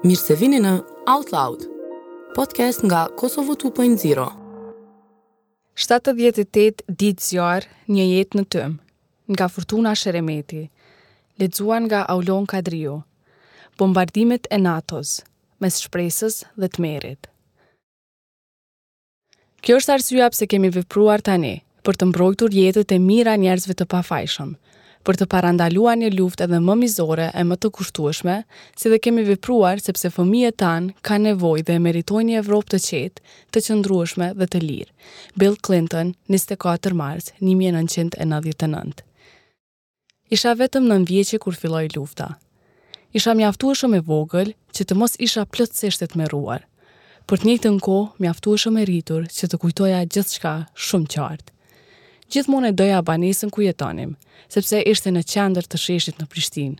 Mirë se vini në Out Loud, podcast nga Kosovo 2.0. 78 ditë zjarr, një jetë në tym, nga Furtuna Sheremeti, lexuar nga Aulon Kadriu, bombardimet e NATO-s, mes shpresës dhe tmerrit. Kjo është arsyeja pse kemi vepruar tani, për të mbrojtur jetët e mijëra njerëzve të pafajshëm, për të parandaluar një luftë edhe më mizore e më të kushtueshme, si dhe kemi vepruar sepse fëmijët tanë kanë nevojë dhe e meritojnë një Evropë të qetë, të qëndrueshme dhe të lirë. Bill Clinton, njëzet e katër mars, një mijë e nëntëqind e nëntëdhjetë e nëntë. Isha vetëm nëntë vjeçe kur filloi lufta. Isha mjaftueshëm e vogël që të mos isha plotësisht e tmerruar, por të njëjtën kohë mjaftueshëm e rritur që të kujtoja gjithçka shumë qartë. Gjithmonë e doja banesën ku jetonim, sepse ishte në qendër të sheshit në Prishtinë.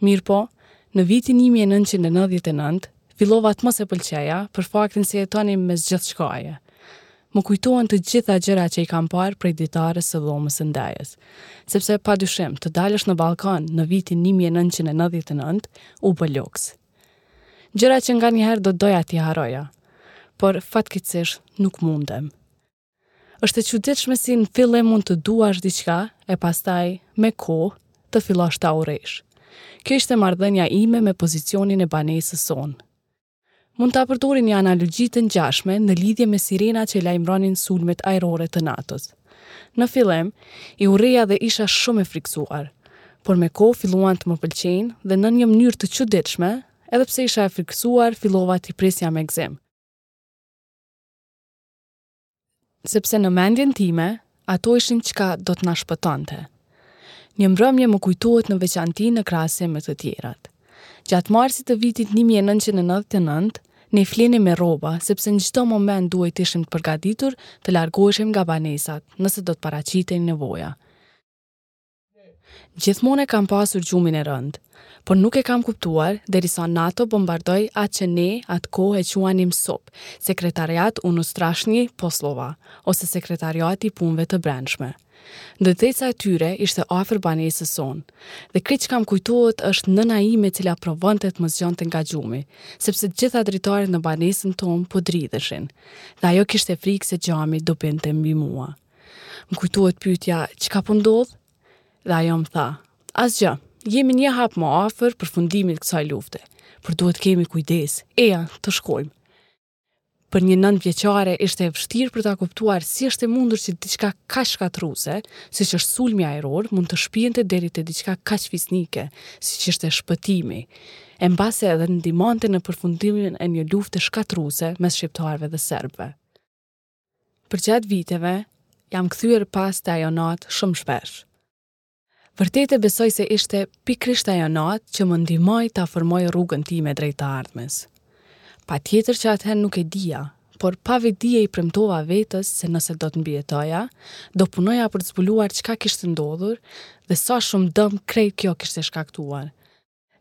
Mirëpo, në vitin një mijë e nëntëqind e nëntëdhjetë e nëntë, fillova të mos e pëlqeja për faktin se jetonim mes gjithçkaje. Më kujtohen të gjitha gjërat që i kam parë prej dritares së dhomës së ndejës, sepse padyshim të dalësh në ballkon në vitin një mijë e nëntëqind e nëntëdhjetë e nëntë u bë luks. Gjëra që nganjëherë do doja t'i harroja, por fatkeqësisht nuk mundem. Është e çuditshme si në fillim mund të duash diçka e pastaj me kohë të fillosh ta urresh. Kjo ishte marrëdhënia ime me pozicionin e banesës sonë. Mund ta përdor një analogji të ngjashme në lidhje me sirenat që lajmëronin sulmet ajrore të NATO-s. Në fillim, i urreja dhe isha shumë e frikësuar, por me kohë filluan të më pëlqejnë dhe në një mënyrë të çuditshme, edhe pse isha e frikësuar, fillova t'i presja me gëzim. Sepse në mendjen time, ato ishin çka do të na shpëtonte. Një mbrëmje më kujtohet në veçanti në krahasim me të tjerat. Gjatë marsit të vitit 1999, ne flinim me rroba, sepse në çdo moment duhej të ishim të përgatitur të largoheshim nga banesat, nëse do të paraqitej nevoja. Gjithmonë e kam pasur gjumin e rëndë, por nuk e kam kuptuar derisa NATO bombardoi atë që ne atë kohë e quanim SUP, Sekretariat Unutrashnji Poslova, ose Sekretariati i Punëve të Brendshme. Ndërtesa e tyre ishte afër banesës sonë, dhe krejt çka më kujtohet është nëna ime e cila provonte të më zgjonte nga gjumi, sepse të gjitha dritaret në banesën tonë po dridheshin, dhe ajo kishte frikë se xhami do binte mbi mua. Më kujtohet pyetja, çka po ndodh? Dhe ajo më tha, asgjë. Jemi një hap më afër përfundimit të kësaj lufte, por duhet të kemi kujdes. Eja, të shkojmë. Për një nëntëvjeçare ishte e vështirë për ta kuptuar si është e mundur që diçka kaq shkatërruese, siç është sulmi aeror, mund të shpinte deri te diçka kaq fisnike, siç ishte shpëtimi. E mbase edhe ndihmonte në përfundimin e një lufte shkatërruese mes shqiptarëve dhe serbëve. Përgjatë viteve, jam kthyer pas te ajo natë shumë shpesh. Vërtet e besoj se ishte pikërisht ajo natë që më ndihmoi ta formoj rrugën time drejt të ardhmes. Patjetër që atëherë nuk e dija, por pa vetëdije i premtova vetes se nëse do të mbijetoja, do punoja për të zbuluar çka kishte ndodhur dhe sa shumë dëm krejt kjo kishte shkaktuar.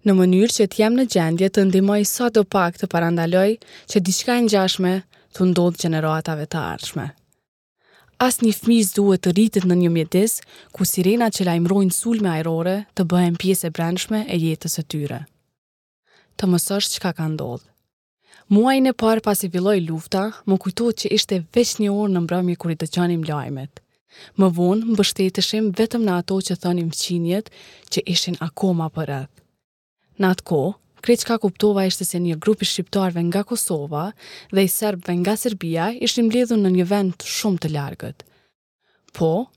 në mënyrë që të jem në gjendje të ndihmoj sadopak të parandaloj që diçka e ngjashme t'u ndodhë gjeneratave të ardhshme. Asnjë fëmijë s'duhet të rritet në një mjedis ku sirenat që lajmërojnë sulme ajrore të bëhen pjesë e brendshme e jetës së tyre. Të mësosh çka ka ndodhë. Muajin e parë pasi filloi lufta, më kujtohet që ishte veç një orë në mbrëmje kur i dëgjonim lajmet. Më vonë mbështeteshim vetëm në ato që thonin fqinjët që ishin akoma përreth. Në atë kohë, krejt çka kuptova ishte se një grup i shqiptarëve nga Kosova dhe i serbëve nga Serbia ishin mbledhur në një vend shumë të largët. Po,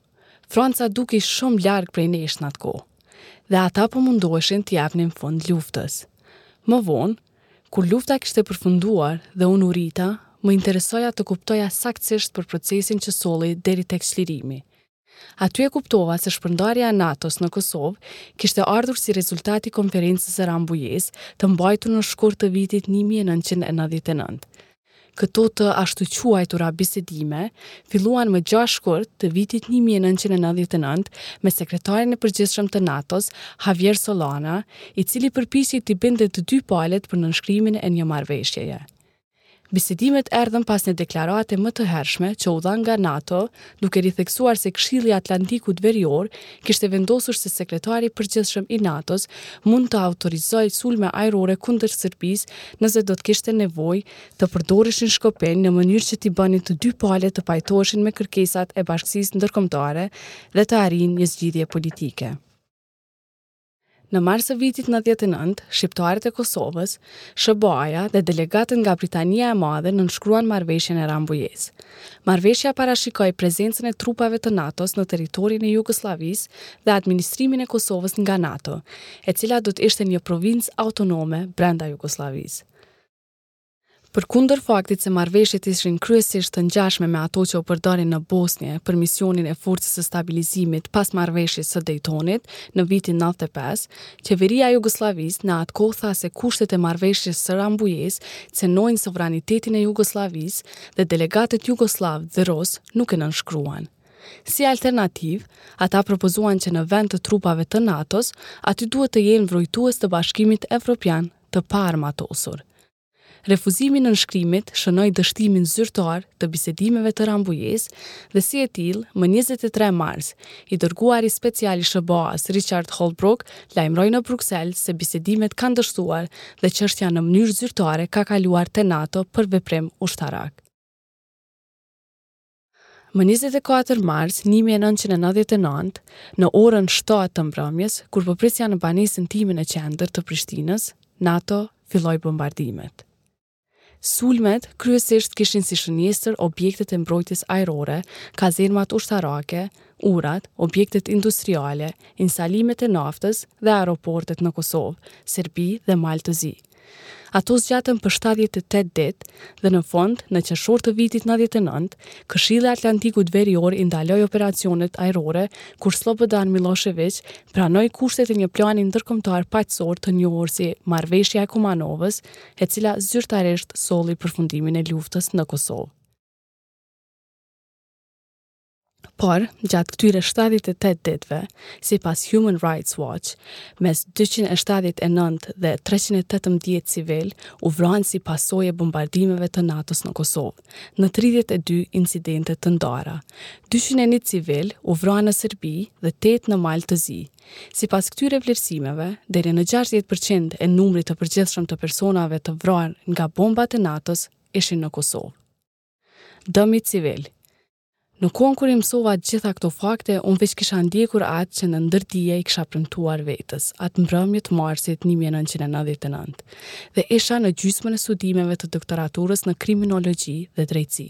Franca dukej shumë larg prej nesh në atë kohë, dhe ata po mundoheshin t'i jepnin fund luftës. Më vonë, kur lufta kishte përfunduar dhe unë u rrita, më interesoi të kuptoja saktësisht për procesin që solli deri tek çlirimi. Aty e kuptova se shpërndarja e NATO-s në Kosovë kishte ardhur si rezultat i Konferencës së Rambujesë të mbajtur në shkurt të vitit një mijë e nëntëqind e nëntëdhjetë e nëntë. Këto të ashtuquajtura bisedime filluan më gjashtë shkurt të vitit një mijë e nëntëqind e nëntëdhjetë e nëntë me Sekretarin e Përgjithshëm të NATO-s, Javier Solana, i cili përpiqej t'i bindte të dy palët për nënshkrimin e një marrëveshjeje. Bisedimet erdhën pas një deklarate më të hershme që u dha nga NATO duke ritheksuar se Këshilli i Atlantikut Verior kishte vendosur se Sekretari i Përgjithshëm i NATO-s mund të autorizojë sulme ajrore kundër Serbisë nëse do të kishte nevojë të përdoreshin shkopinj në mënyrë që t'i bënin të dy palët të pajtoheshin me kërkesat e bashkësisë ndërkombëtare dhe të arrijnë një zgjidhje politike. Në mars të vitit 99, shqiptarët e Kosovës, SHBA-ja dhe delegatët nga Britania e Madhe nënshkruan marrëveshjen e Rambujesë. Marrëveshja parashikoi prezencën e trupave të NATO-s në territorin e Jugosllavisë dhe administrimin e Kosovës nga NATO, e cila do të ishte një provincë autonome brenda Jugosllavisë. Përkundër faktit se marrëveshjet ishin kryesisht të ngjashme me ato që u përdorin në Bosnje për misionin e Forcës së Stabilizimit pas Marrëveshjes së Dejtonit në vitin nëntëdhjetë e pesë, qeveria e Jugosllavisë në atë kohë tha se kushtet e Marrëveshjes së Rambujesë cenojnë sovranitetin e Jugosllavisë dhe delegatët jugosllavë dhe rusë nuk e nënshkruan. Si alternativë, ata propozuan që në vend të trupave të NATO-s, aty duhet të jenë vrojtues të Bashkimit Evropian të paarmatosur. Refuzimi i nënshkrimit shënoi dështimin zyrtar të bisedimeve të Rambujesë dhe si e tillë, më njëzet e tre mars, i dërguari special i SHBA-së, Richard Holbrooke, lajmëroi në Bruksel se bisedimet kanë dështuar dhe çështja në mënyrë zyrtare ka kaluar te NATO për veprim ushtarak. Më 24 mars 1999, në orën 7 të mbrëmjes, kur po prisja në banesën time në qendër të Prishtinës, NATO filloi bombardimet. Sulmet kryesisht kishin si shënjestër objektet e mbrojtjes ajrore, kazermat ushtarake, urat, objektet industriale, instalimet e naftës dhe aeroportet në Kosovë, Serbi dhe Mal të Zi. Ato zgjatën për 78 ditë dhe në fund, në qershor të vitit 99, Këshilli i Atlantikut Verior i ndaloi operacionet ajrore kur Sllobodan Millosheviq pranoi kushtet e një plani ndërkombëtar paqësor të njohur si Marrëveshja e Kumanovës, e cila zyrtarisht solli përfundimin e luftës në Kosovë. Por, gjatë këtyre 78 ditëve, sipas Human Rights Watch, mes 279 dhe 318 civilë u vranë si pasojë e bombardimeve të NATO-s në Kosovë, në 32 incidente të ndara. 201 civilë u vranë në Serbi dhe 8 në Mal të Zi. Sipas këtyre vlerësimeve, deri në 60% e numrit të përgjithshëm të personave të vrarë nga bombat e NATO-s ishin në Kosovë. Dëmi civil. Në kohën kur i mësova të gjitha këto fakte, unë veç kisha ndjekur atë që në ndërdije i kisha premtuar vetes, atë mbrëmje të marsit 1999, dhe isha në gjysmën e studimeve të doktoraturës në kriminologji dhe drejtësi.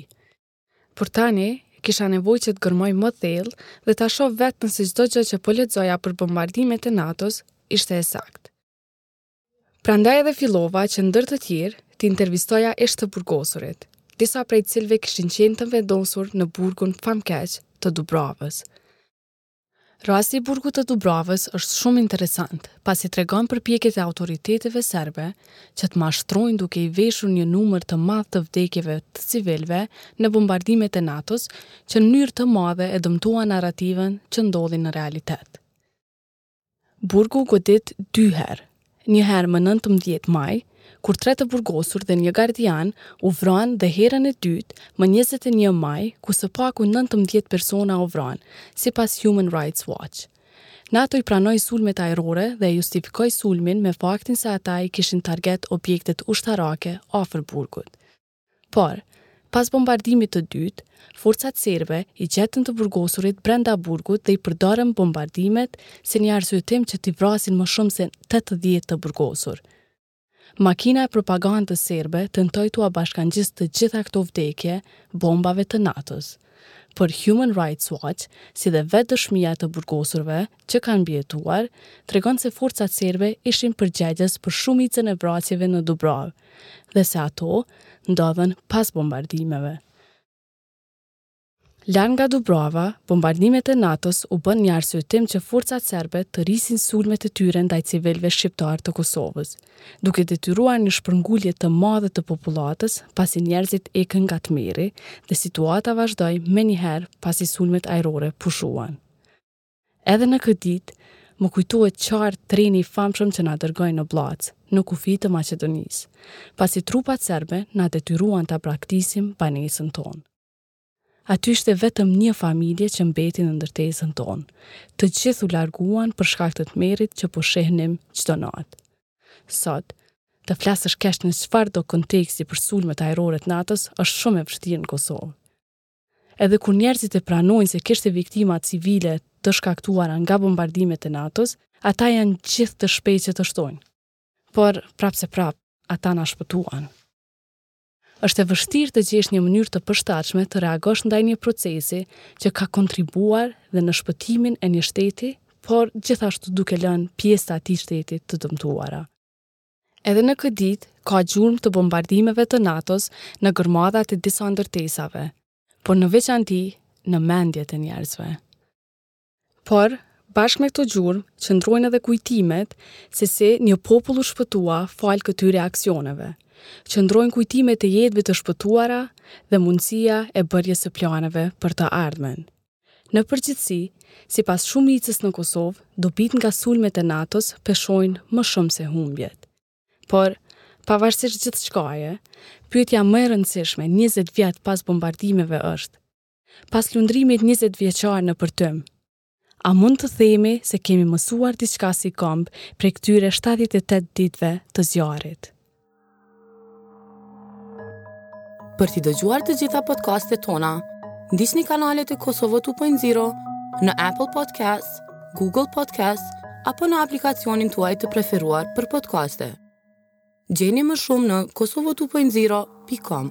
Por tani, kisha nevojë që të gërmoj më thellë dhe ta shoh vetë nëse çdo gjë që po lexoja për bombardimet e NATO-s ishte e saktë. Prandaj edhe fillova që ndër të tjerë të intervistoja ish të burgosurit, disa prej cilëve kishin qenë të vendosur në burgun famëkeq të Dubravës. Rasti i burgut të Dubravës është shumë interesant, pasi tregon përpjekjet e autoriteteve serbe që të mashtrojnë duke i veshur një numër të madh të vdekjeve të civilëve në bombardimet e NATO-s, që në mënyrë të madhe e dëmtuan narrativën që ndodhi në realitet. Burgu u godit dy herë. Një herë më 19 maj, kur tre të burgosur dhe një gardian u vranë dhe herën e dytë më 21 maj, ku së paku 19 persona u vranë, sipas Human Rights Watch. NATO i pranoi sulmet ajrore dhe e justifikoi sulmin me faktin se ata i kishin target objektet ushtarake afër burgut. Por, pas bombardimit të dytë, forcat serbe i gjetën të burgosurit brenda burgut dhe i përdorën bombardimet si një arsyetim që t'i vrasin më shumë se tetëdhjetë të burgosur. Makina e propagandës serbe tentoi t'ua bashkangjisë të gjitha këto vdekje bombave të NATO-s. Por Human Rights Watch, si dhe vetë dëshmia e të burgosurve, që kanë mbijetuar, tregon se forcat serbe ishin përgjegjës për shumicën e vrasjeve në Dubravë dhe se ato ndodhën pas bombardimeve. Larg nga Dubrava, bombardimet e NATO-s u bënë një arsyetim që forcat serbe të rrisin sulmet e tyre ndaj civilëve shqiptarë të Kosovës, duke detyruar një shpërngulje të madhe të popullatës pasi njerëzit ikën nga tmerri dhe situata vazhdoi menjëherë pasi sulmet ajrore pushuan. Edhe në këtë ditë, më kujtohet qartë treni i famshëm që na dërgoi në Bllacë, në kufi të Maqedonisë, pasi trupat serbe na detyruan ta braktisim banesën tonë. Aty ishte vetëm një familje që mbeti në ndërtesën tonë. Të gjithë u larguan për shkak të tmerrit që po shihnim çdo natë. Sot, të flasësh keq në çfarëdo konteksti për sulmet ajrore të NATO-s është shumë e vështirë në Kosovë. Edhe kur njerëzit e pranojnë se kishte viktima civile të shkaktuara nga bombardimet e NATO-s, ata janë gjithë të shpejtë që të shtojnë. Por, prapëseprapë, ata na shpëtuan. Është e vështirë të gjesh një mënyrë të përshtatshme të reagosh ndaj një procesi që ka kontribuar dhe në shpëtimin e një shteti, por gjithashtu duke lënë pjesë të atij shteti të dëmtuara. Edhe në këtë ditë ka gjurmë të bombardimeve të NATO-s në gërmadhat e disa ndërtesave, por në veçanti në mendjet e njerëzve. Por, bashkë me këto gjurmë, qëndrojnë edhe kujtimet se si një popull u shpëtua falë këtyre aksioneve. Qëndrojnë kujtimet e jetëve të shpëtuara dhe mundësia e bërjes së planeve për të ardhmen. Në përgjithësi, sipas shumicës në Kosovë, dobitë nga sulmet e NATO-s peshojnë më shumë se humbjet. Por, pavarësisht gjithçkaje, pyetja më e rëndësishme njëzet vjet pas bombardimeve është, pas lundrimit njëzetvjeçar nëpër tym, a mund të themi se kemi mësuar diçka si komb prej këtyre shtatëdhjetë e tetë ditëve të zjarrit? Për t'i dëgjuar të gjitha podcastet tona, ndiqni kanalet e Kosovo 2.0 në Apple Podcast, Google Podcast apo në aplikacionin tuaj të preferuar për podcaste. Gjeni më shumë në kosovo2.0.com.